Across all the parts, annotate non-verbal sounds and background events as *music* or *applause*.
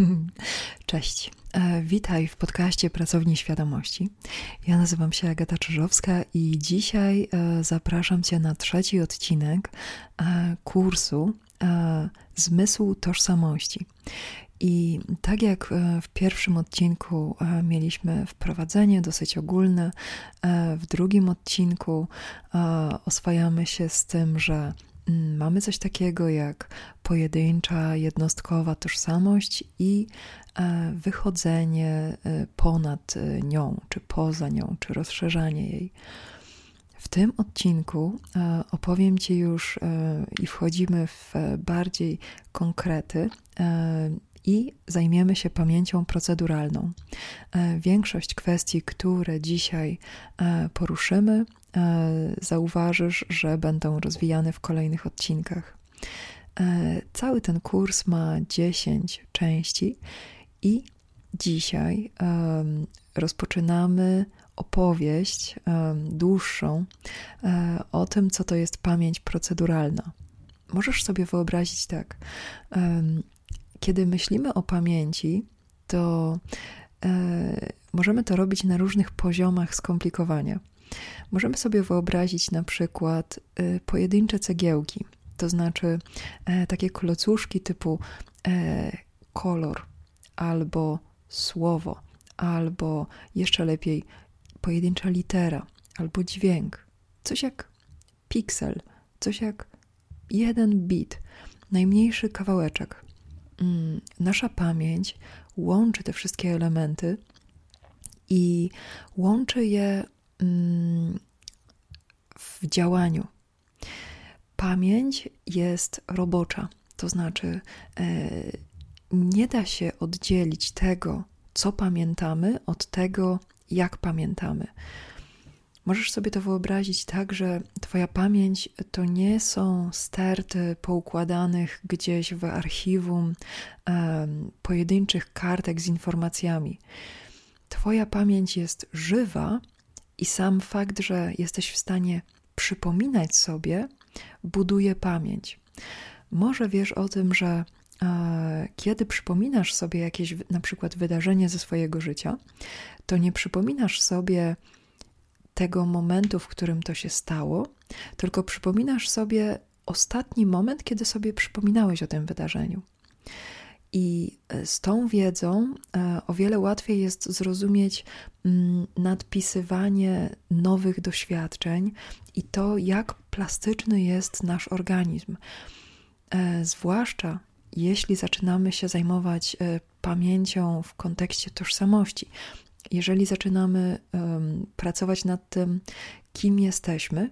*laughs* Cześć. E, witaj w podcaście Pracowni Świadomości. Ja nazywam się Agata Czyżowska i dzisiaj e, zapraszam Cię na trzeci odcinek e, kursu Zmysł Tożsamości. I tak jak w pierwszym odcinku mieliśmy wprowadzenie dosyć ogólne, w drugim odcinku oswajamy się z tym, że mamy coś takiego jak pojedyncza, jednostkowa tożsamość i e, wychodzenie e, ponad e, nią, czy poza nią, czy rozszerzanie jej. W tym odcinku opowiem Ci już i wchodzimy w bardziej konkrety i zajmiemy się pamięcią proceduralną. Większość kwestii, które dzisiaj poruszymy, E, zauważysz, że będą rozwijane w kolejnych odcinkach. E, cały ten kurs ma 10 części i dzisiaj rozpoczynamy opowieść dłuższą e, o tym, co to jest pamięć proceduralna. Możesz sobie wyobrazić tak, kiedy myślimy o pamięci, to możemy to robić na różnych poziomach skomplikowania. Możemy sobie wyobrazić na przykład y, pojedyncze cegiełki, to znaczy e, takie klocuszki typu e, kolor albo słowo, albo jeszcze lepiej pojedyncza litera albo dźwięk. Coś jak piksel, coś jak jeden bit, najmniejszy kawałeczek. Mm, nasza pamięć łączy te wszystkie elementy i łączy je Mm, w działaniu. Pamięć jest robocza, to znaczy e, nie da się oddzielić tego, co pamiętamy, od tego, jak pamiętamy. Możesz sobie to wyobrazić tak, że Twoja pamięć to nie są sterty poukładanych gdzieś w archiwum um, pojedynczych kartek z informacjami. Twoja pamięć jest żywa i sam fakt, że jesteś w stanie przypominać sobie, buduje pamięć. Może wiesz o tym, że e, kiedy przypominasz sobie jakieś na przykład wydarzenie ze swojego życia, to nie przypominasz sobie tego momentu, w którym to się stało, tylko przypominasz sobie ostatni moment, kiedy sobie przypominałeś o tym wydarzeniu. I e, z tą wiedzą e, o wiele łatwiej jest zrozumieć mm, nadpisywanie nowych doświadczeń i to, jak plastyczny jest nasz organizm. E, zwłaszcza jeśli zaczynamy się zajmować pamięcią w kontekście tożsamości. Jeżeli zaczynamy pracować nad tym, kim jesteśmy,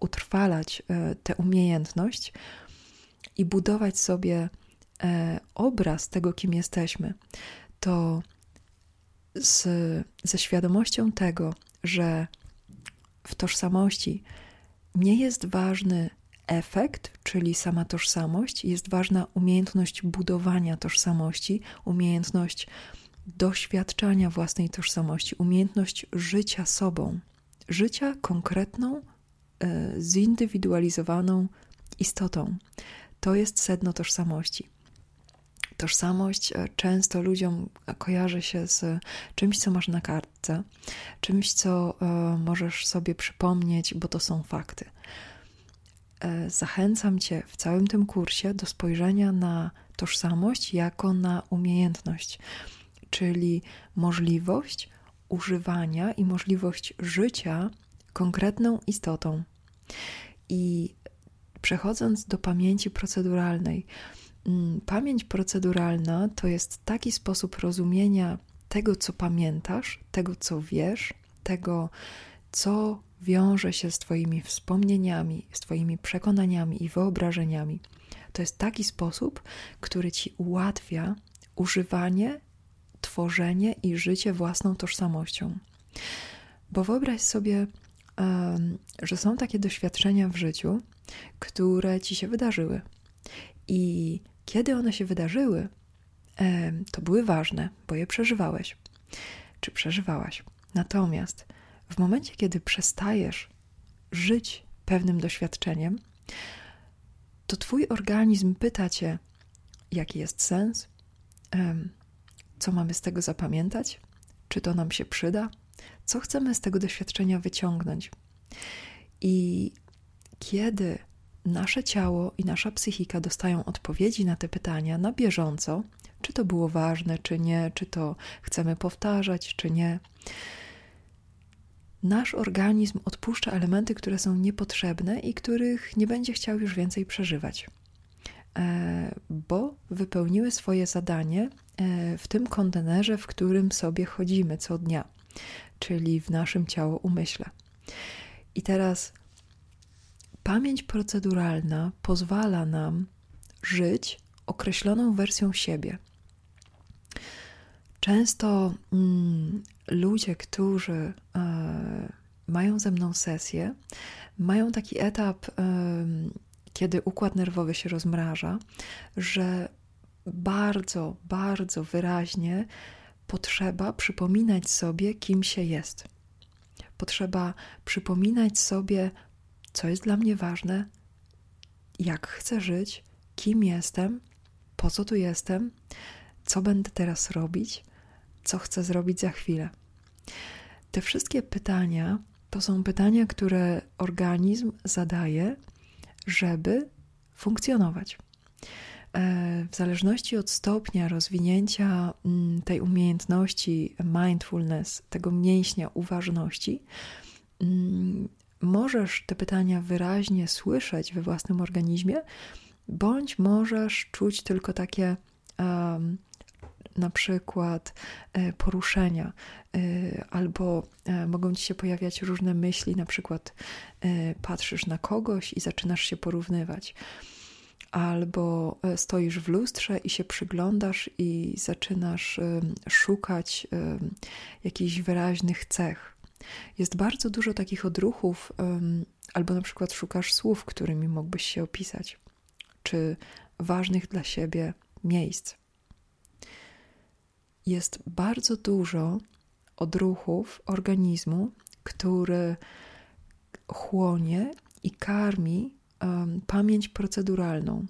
utrwalać tę umiejętność i budować sobie E, obraz tego, kim jesteśmy, to z, ze świadomością tego, że w tożsamości nie jest ważny efekt, czyli sama tożsamość, jest ważna umiejętność budowania tożsamości, umiejętność doświadczania własnej tożsamości, umiejętność życia sobą, życia konkretną, e, zindywidualizowaną istotą. To jest sedno tożsamości. Tożsamość e, często ludziom kojarzy się z czymś, co masz na kartce, czymś, co e, możesz sobie przypomnieć, bo to są fakty. Zachęcam Cię w całym tym kursie do spojrzenia na tożsamość jako na umiejętność, czyli możliwość używania i możliwość życia konkretną istotą. I przechodząc do pamięci proceduralnej, Mm, pamięć proceduralna to jest taki sposób rozumienia tego, co pamiętasz, tego, co wiesz, tego, co wiąże się z Twoimi wspomnieniami, z Twoimi przekonaniami i wyobrażeniami. To jest taki sposób, który Ci ułatwia używanie, tworzenie i życie własną tożsamością. Bo wyobraź sobie, że są takie doświadczenia w życiu, które Ci się wydarzyły. I kiedy one się wydarzyły, to były ważne, bo je przeżywałeś, czy przeżywałaś. Natomiast w momencie, kiedy przestajesz żyć pewnym doświadczeniem, to Twój organizm pyta Cię, jaki jest sens, co mamy z tego zapamiętać, czy to nam się przyda, co chcemy z tego doświadczenia wyciągnąć. I kiedy nasze ciało i nasza psychika dostają odpowiedzi na te pytania na bieżąco, czy to było ważne, czy nie, czy to chcemy powtarzać, czy nie, nasz organizm odpuszcza elementy, które są niepotrzebne i których nie będzie chciał już więcej przeżywać, bo wypełniły swoje zadanie e, w tym kontenerze, w którym sobie chodzimy co dnia, czyli w naszym ciało umyśle. I teraz pamięć proceduralna pozwala nam żyć określoną wersją siebie. Często mm, ludzie, którzy e, mają ze mną sesję, mają taki etap, e, kiedy układ nerwowy się rozmraża, że bardzo, bardzo wyraźnie potrzeba przypominać sobie, kim się jest. Potrzeba przypominać sobie, co jest dla mnie ważne, jak chcę żyć, kim jestem, po co tu jestem, co będę teraz robić, co chcę zrobić za chwilę. Te wszystkie pytania to są pytania, które organizm zadaje, żeby funkcjonować. E, w zależności od stopnia rozwinięcia mm, tej umiejętności mindfulness, tego mięśnia uważności, mm, możesz te pytania wyraźnie słyszeć we własnym organizmie, bądź możesz czuć tylko takie um, na przykład e, poruszenia, e, albo e, mogą ci się pojawiać różne myśli, na przykład patrzysz na kogoś i zaczynasz się porównywać, albo stoisz w lustrze i się przyglądasz i zaczynasz szukać jakichś wyraźnych cech. Jest bardzo dużo takich odruchów, albo na przykład szukasz słów, którymi mógłbyś się opisać, czy ważnych dla siebie miejsc jest bardzo dużo odruchów organizmu, który chłonie i karmi um, pamięć proceduralną.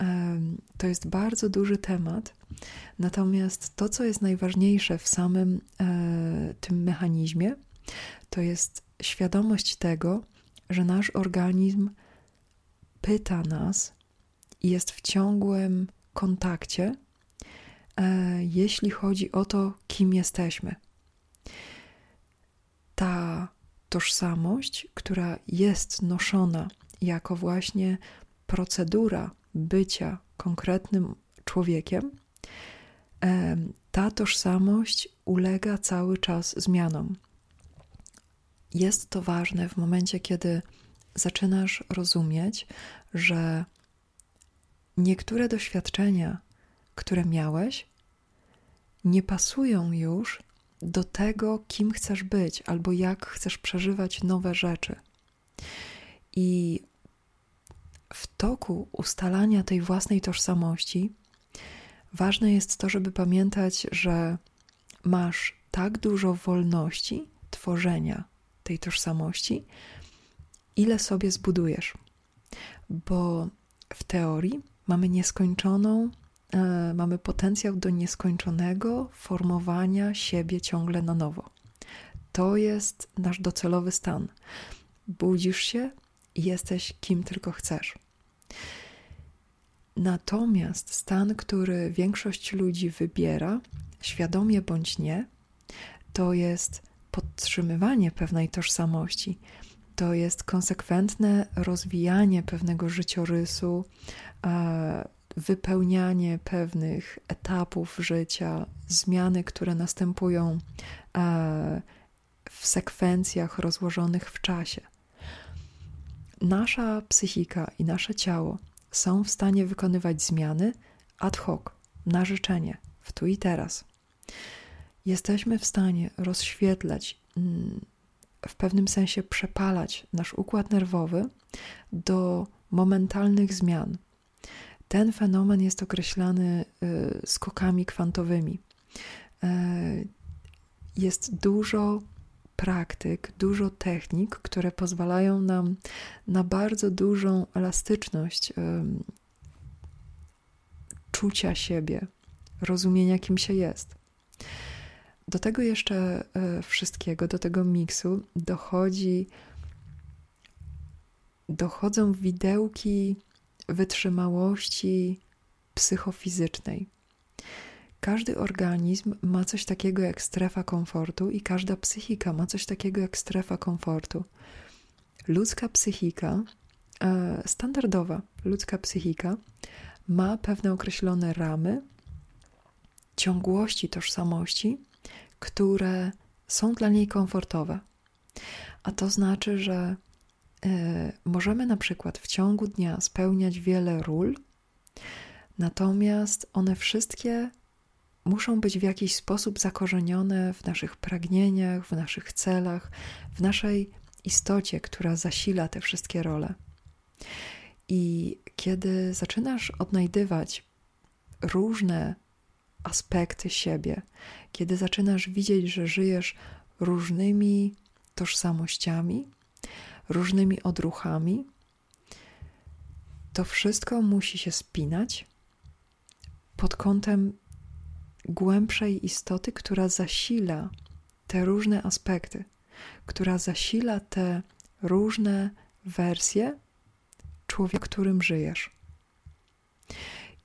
Um, to jest bardzo duży temat. Natomiast to, co jest najważniejsze w samym e, tym mechanizmie, to jest świadomość tego, że nasz organizm pyta nas i jest w ciągłym kontakcie jeśli chodzi o to, kim jesteśmy. Ta tożsamość, która jest noszona jako właśnie procedura bycia konkretnym człowiekiem, e, ta tożsamość ulega cały czas zmianom. Jest to ważne w momencie, kiedy zaczynasz rozumieć, że niektóre doświadczenia, które miałeś, nie pasują już do tego, kim chcesz być albo jak chcesz przeżywać nowe rzeczy. I w toku ustalania tej własnej tożsamości ważne jest to, żeby pamiętać, że masz tak dużo wolności tworzenia tej tożsamości, ile sobie zbudujesz. Bo w teorii mamy nieskończoną mamy potencjał do nieskończonego formowania siebie ciągle na nowo. To jest nasz docelowy stan. Budzisz się i jesteś kim tylko chcesz. Natomiast stan, który większość ludzi wybiera, świadomie bądź nie, to jest podtrzymywanie pewnej tożsamości, to jest konsekwentne rozwijanie pewnego życiorysu, e, wypełnianie pewnych etapów życia, zmiany, które następują e, w sekwencjach rozłożonych w czasie. Nasza psychika i nasze ciało są w stanie wykonywać zmiany ad hoc, na życzenie, w tu i teraz. Jesteśmy w stanie rozświetlać, mm, w pewnym sensie przepalać nasz układ nerwowy do momentalnych zmian, ten fenomen jest określany y, skokami kwantowymi. Y, jest dużo praktyk, dużo technik, które pozwalają nam na bardzo dużą elastyczność czucia siebie, rozumienia, kim się jest. Do tego jeszcze wszystkiego, do tego miksu dochodzi, dochodzą widełki wytrzymałości psychofizycznej. Każdy organizm ma coś takiego jak strefa komfortu, i każda psychika ma coś takiego jak strefa komfortu. Ludzka psychika, e, standardowa ludzka psychika, ma pewne określone ramy, ciągłości tożsamości, które są dla niej komfortowe. A to znaczy, że możemy na przykład w ciągu dnia spełniać wiele ról, natomiast one wszystkie muszą być w jakiś sposób zakorzenione w naszych pragnieniach, w naszych celach, w naszej istocie, która zasila te wszystkie role. I kiedy zaczynasz odnajdywać różne aspekty siebie, kiedy zaczynasz widzieć, że żyjesz różnymi tożsamościami, różnymi odruchami, to wszystko musi się spinać pod kątem głębszej istoty, która zasila te różne aspekty, która zasila te różne wersje człowieka, którym żyjesz.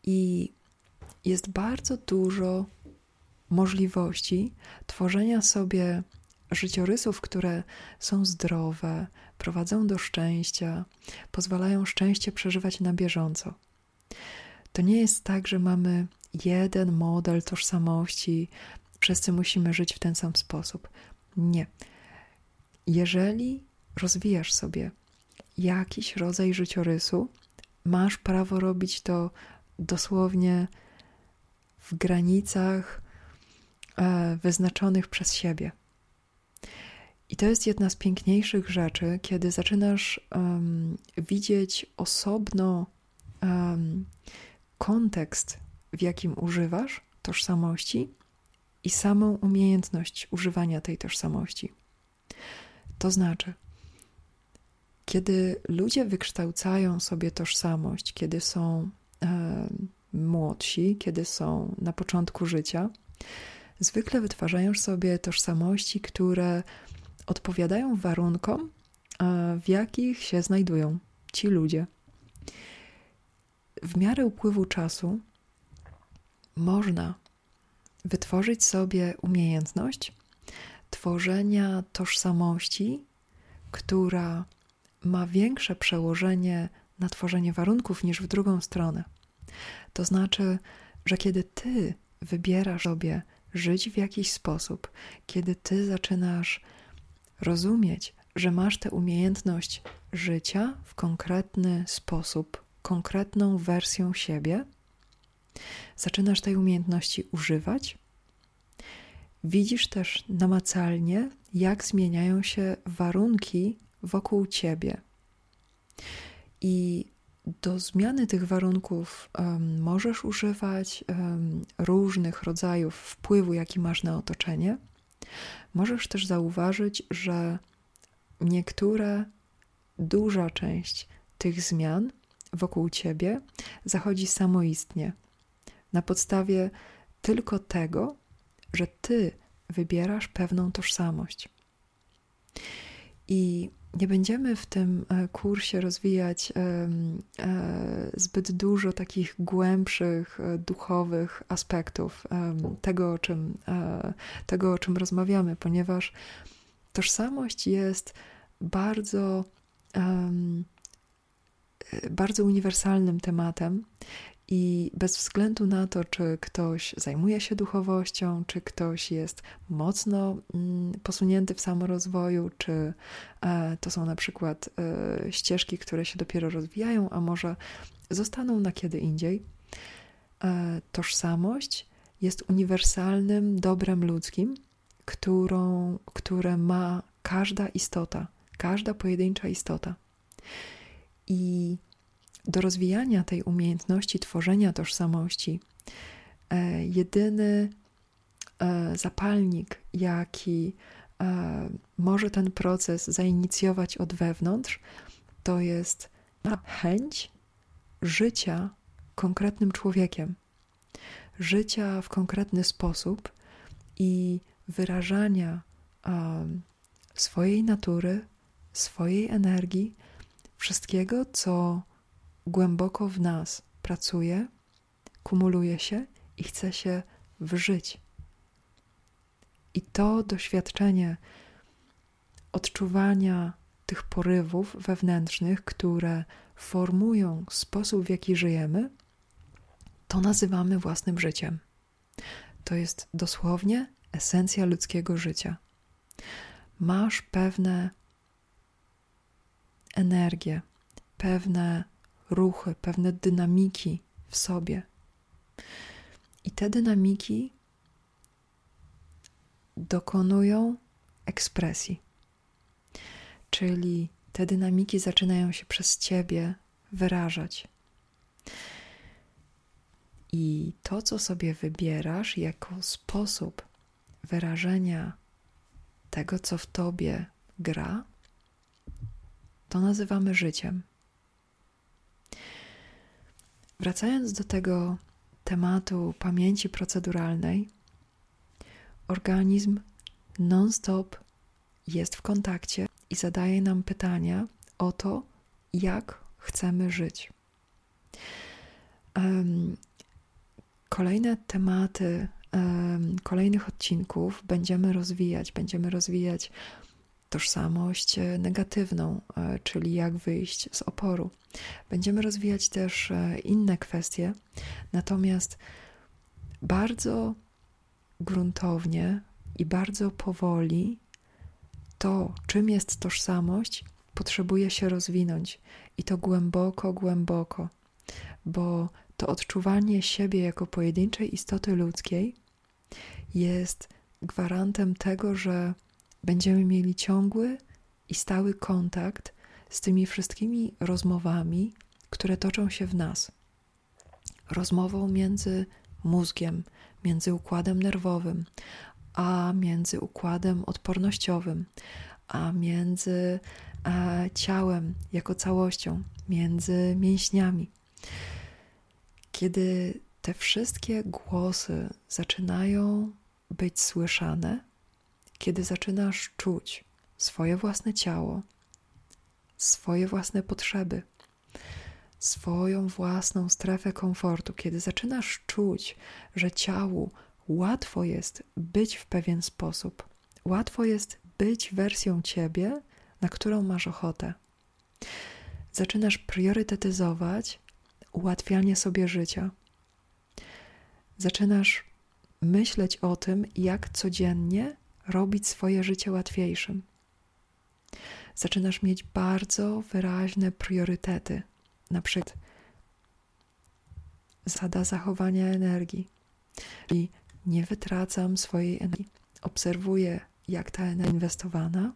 I jest bardzo dużo możliwości tworzenia sobie życiorysów, które są zdrowe, prowadzą do szczęścia, pozwalają szczęście przeżywać na bieżąco. To nie jest tak, że mamy jeden model tożsamości, wszyscy musimy żyć w ten sam sposób. Nie. Jeżeli rozwijasz sobie jakiś rodzaj życiorysu, masz prawo robić to dosłownie w granicach e, wyznaczonych przez siebie. I to jest jedna z piękniejszych rzeczy, kiedy zaczynasz um, widzieć osobno um, kontekst, w jakim używasz tożsamości i samą umiejętność używania tej tożsamości. To znaczy, kiedy ludzie wykształcają sobie tożsamość, kiedy są um, młodsi, kiedy są na początku życia, zwykle wytwarzają sobie tożsamości, które odpowiadają warunkom, w jakich się znajdują ci ludzie. W miarę upływu czasu można wytworzyć sobie umiejętność tworzenia tożsamości, która ma większe przełożenie na tworzenie warunków niż w drugą stronę. To znaczy, że kiedy ty wybierasz sobie żyć w jakiś sposób, kiedy ty zaczynasz rozumieć, że masz tę umiejętność życia w konkretny sposób, konkretną wersją siebie, zaczynasz tej umiejętności używać. Widzisz też namacalnie, jak zmieniają się warunki wokół ciebie. I do zmiany tych warunków um, możesz używać um, różnych rodzajów wpływu, jaki masz na otoczenie. Możesz też zauważyć, że niektóre, duża część tych zmian wokół ciebie zachodzi samoistnie, na podstawie tylko tego, że ty wybierasz pewną tożsamość. I nie będziemy w tym e, kursie rozwijać e, zbyt dużo takich głębszych, e, duchowych aspektów tego, o czym, tego, o czym rozmawiamy, ponieważ tożsamość jest bardzo, bardzo uniwersalnym tematem i bez względu na to, czy ktoś zajmuje się duchowością, czy ktoś jest mocno mm, posunięty w samorozwoju, czy e, to są na przykład e, ścieżki, które się dopiero rozwijają, a może zostaną na kiedy indziej, e, tożsamość jest uniwersalnym dobrem ludzkim, którą, które ma każda istota, każda pojedyncza istota. I do rozwijania tej umiejętności tworzenia tożsamości, e, jedyny e, zapalnik, jaki e, może ten proces zainicjować od wewnątrz, to jest chęć życia konkretnym człowiekiem. życia w konkretny sposób i wyrażania swojej natury, swojej energii, wszystkiego, co głęboko w nas pracuje, kumuluje się i chce się wżyć. I to doświadczenie odczuwania tych porywów wewnętrznych, które formują sposób, w jaki żyjemy, to nazywamy własnym życiem. To jest dosłownie esencja ludzkiego życia. Masz pewne energie, pewne ruchy, pewne dynamiki w sobie. I te dynamiki dokonują ekspresji. Czyli te dynamiki zaczynają się przez ciebie wyrażać. I to, co sobie wybierasz jako sposób wyrażenia tego, co w tobie gra, to nazywamy życiem. Wracając do tego tematu pamięci proceduralnej, organizm non-stop jest w kontakcie i zadaje nam pytania o to, jak chcemy żyć. Kolejne tematy kolejnych odcinków będziemy rozwijać. Będziemy rozwijać tożsamość e, negatywną, e, czyli jak wyjść z oporu. Będziemy rozwijać też e, inne kwestie, natomiast bardzo gruntownie i bardzo powoli to, czym jest tożsamość, potrzebuje się rozwinąć i to głęboko, głęboko, bo to odczuwanie siebie jako pojedynczej istoty ludzkiej jest gwarantem tego, że będziemy mieli ciągły i stały kontakt z tymi wszystkimi rozmowami, które toczą się w nas. Rozmową między mózgiem, między układem nerwowym, a między układem odpornościowym, a między a ciałem jako całością, między mięśniami. Kiedy te wszystkie głosy zaczynają być słyszane, kiedy zaczynasz czuć swoje własne ciało, swoje własne potrzeby, swoją własną strefę komfortu, kiedy zaczynasz czuć, że ciału łatwo jest być w pewien sposób, łatwo jest być wersją ciebie, na którą masz ochotę. Zaczynasz priorytetyzować ułatwianie sobie życia. Zaczynasz myśleć o tym, jak codziennie robić swoje życie łatwiejszym. Zaczynasz mieć bardzo wyraźne priorytety, na przykład zasada zachowania energii, czyli nie wytracam swojej energii. Obserwuję, jak ta energia inwestowana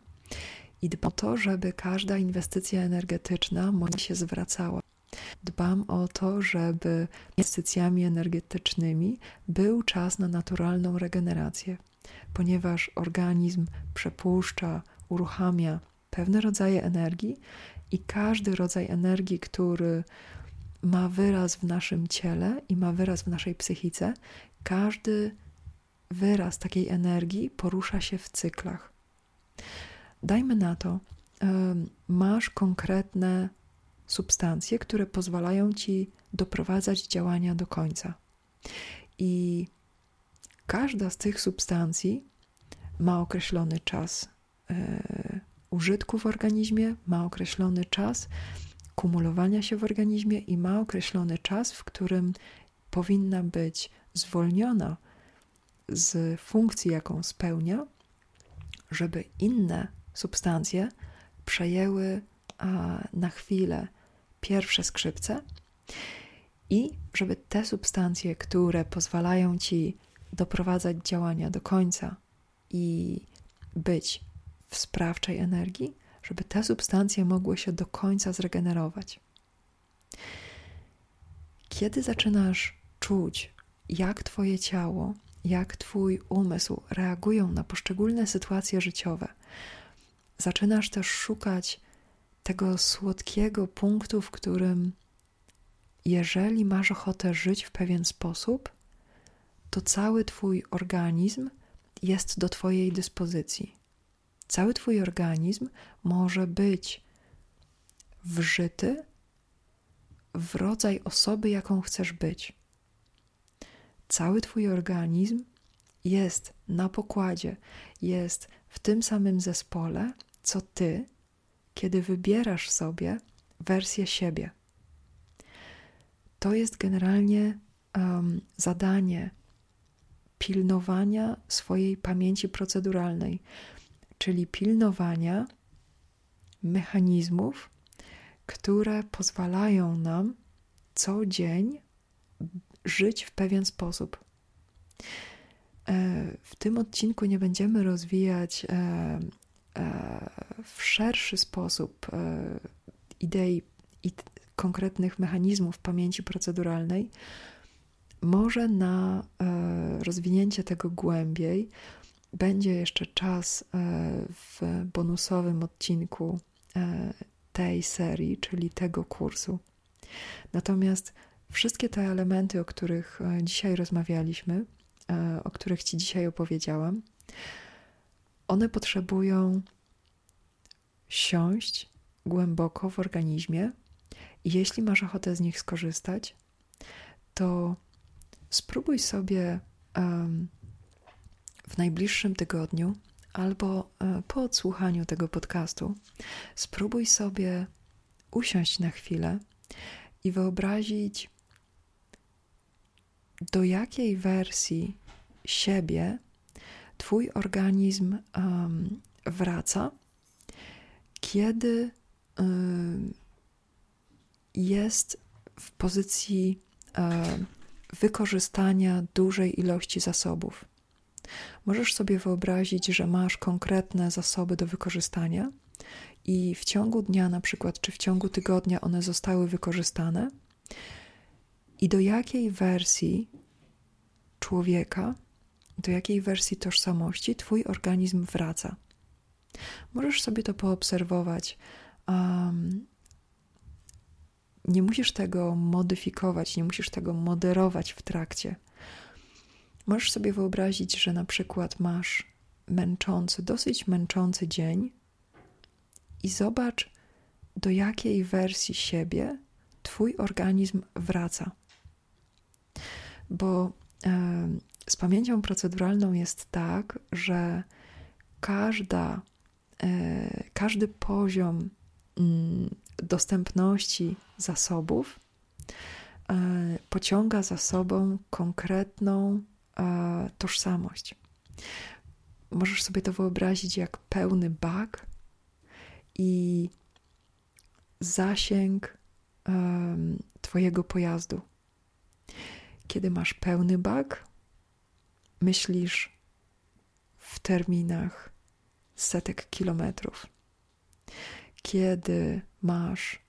i dbam o to, żeby każda inwestycja energetyczna moja się zwracała. Dbam o to, żeby inwestycjami energetycznymi był czas na naturalną regenerację, ponieważ organizm przepuszcza, uruchamia pewne rodzaje energii i każdy rodzaj energii, który ma wyraz w naszym ciele i ma wyraz w naszej psychice, każdy wyraz takiej energii porusza się w cyklach. Dajmy na to, masz konkretne substancje, które pozwalają ci doprowadzać działania do końca. I każda z tych substancji ma określony czas e, użytku w organizmie, ma określony czas kumulowania się w organizmie i ma określony czas, w którym powinna być zwolniona z funkcji, jaką spełnia, żeby inne substancje przejęły na chwilę pierwsze skrzypce i żeby te substancje, które pozwalają ci doprowadzać działania do końca i być w sprawczej energii, żeby te substancje mogły się do końca zregenerować. Kiedy zaczynasz czuć, jak Twoje ciało, jak Twój umysł reagują na poszczególne sytuacje życiowe, zaczynasz też szukać tego słodkiego punktu, w którym jeżeli masz ochotę żyć w pewien sposób, to cały Twój organizm jest do Twojej dyspozycji. Cały Twój organizm może być wżyty w rodzaj osoby, jaką chcesz być. Cały Twój organizm jest na pokładzie, jest w tym samym zespole, co Ty, kiedy wybierasz sobie wersję siebie. To jest generalnie um, zadanie pilnowania swojej pamięci proceduralnej, czyli pilnowania mechanizmów, które pozwalają nam co dzień żyć w pewien sposób. E, w tym odcinku nie będziemy rozwijać e, e, w szerszy sposób idei i konkretnych mechanizmów pamięci proceduralnej. Może na rozwinięcie tego głębiej będzie jeszcze czas w bonusowym odcinku tej serii, czyli tego kursu. Natomiast wszystkie te elementy, o których dzisiaj rozmawialiśmy, E, o których Ci dzisiaj opowiedziałam, one potrzebują siąść głęboko w organizmie i jeśli masz ochotę z nich skorzystać, to spróbuj sobie w najbliższym tygodniu albo um, po odsłuchaniu tego podcastu, spróbuj sobie usiąść na chwilę i wyobrazić do jakiej wersji siebie Twój organizm um, wraca, kiedy um, jest w pozycji um, wykorzystania dużej ilości zasobów. Możesz sobie wyobrazić, że masz konkretne zasoby do wykorzystania i w ciągu dnia, na przykład, czy w ciągu tygodnia one zostały wykorzystane i do jakiej wersji człowieka, do jakiej wersji tożsamości Twój organizm wraca. Możesz sobie to poobserwować. Um, nie musisz tego modyfikować, nie musisz tego moderować w trakcie. Możesz sobie wyobrazić, że na przykład masz męczący, dosyć męczący dzień i zobacz, do jakiej wersji siebie Twój organizm wraca bo z pamięcią proceduralną jest tak, że każda, e, każdy poziom mm, dostępności zasobów e, pociąga za sobą konkretną e, tożsamość. Możesz sobie to wyobrazić jak pełny bak i zasięg Twojego pojazdu. Kiedy masz pełny bak, myślisz w terminach setek kilometrów. Kiedy masz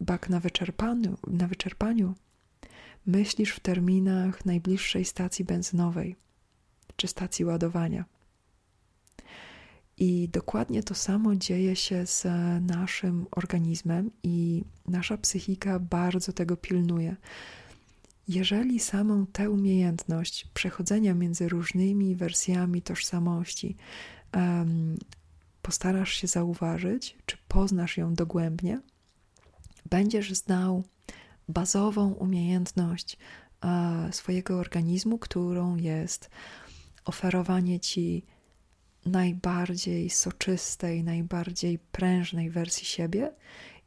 bak na wyczerpaniu, na wyczerpaniu, myślisz w terminach najbliższej stacji benzynowej czy stacji ładowania. I dokładnie to samo dzieje się z naszym organizmem, i nasza psychika bardzo tego pilnuje. Jeżeli samą tę umiejętność przechodzenia między różnymi wersjami tożsamości postarasz się zauważyć, czy poznasz ją dogłębnie, będziesz znał bazową umiejętność uh, swojego organizmu, którą jest oferowanie ci najbardziej soczystej, najbardziej prężnej wersji siebie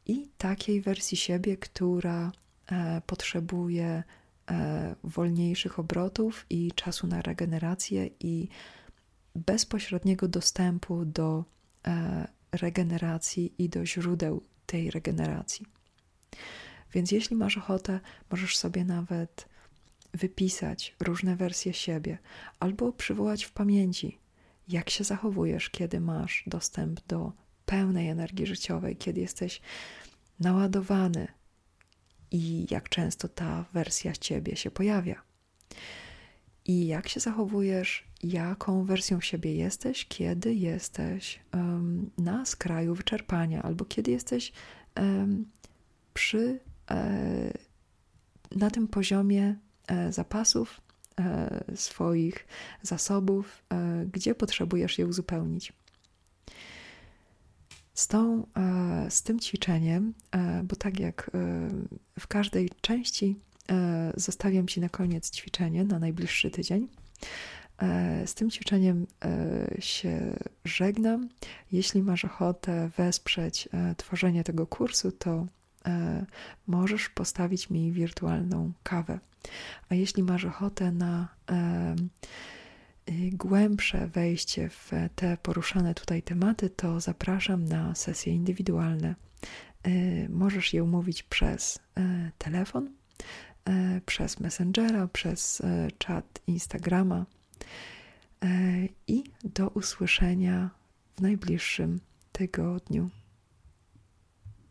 i takiej wersji siebie, która e, potrzebuje E, wolniejszych obrotów i czasu na regenerację i bezpośredniego dostępu do e, regeneracji i do źródeł tej regeneracji. Więc jeśli masz ochotę, możesz sobie nawet wypisać różne wersje siebie albo przywołać w pamięci, jak się zachowujesz, kiedy masz dostęp do pełnej energii życiowej, kiedy jesteś naładowany i jak często ta wersja ciebie się pojawia. I jak się zachowujesz, jaką wersją siebie jesteś, kiedy jesteś um, na skraju wyczerpania, albo kiedy jesteś um, przy, e, na tym poziomie e, zapasów, swoich zasobów, gdzie potrzebujesz je uzupełnić. Z, tą, z tym ćwiczeniem, bo tak jak w każdej części zostawiam Ci na koniec ćwiczenie na najbliższy tydzień, E, z tym ćwiczeniem e, się żegnam. Jeśli masz ochotę wesprzeć e, tworzenie tego kursu, to możesz postawić mi wirtualną kawę. A jeśli masz ochotę na głębsze wejście w te poruszane tutaj tematy, to zapraszam na sesje indywidualne. Możesz je umówić przez telefon, przez Messengera, przez czat Instagrama E, i do usłyszenia w najbliższym tygodniu.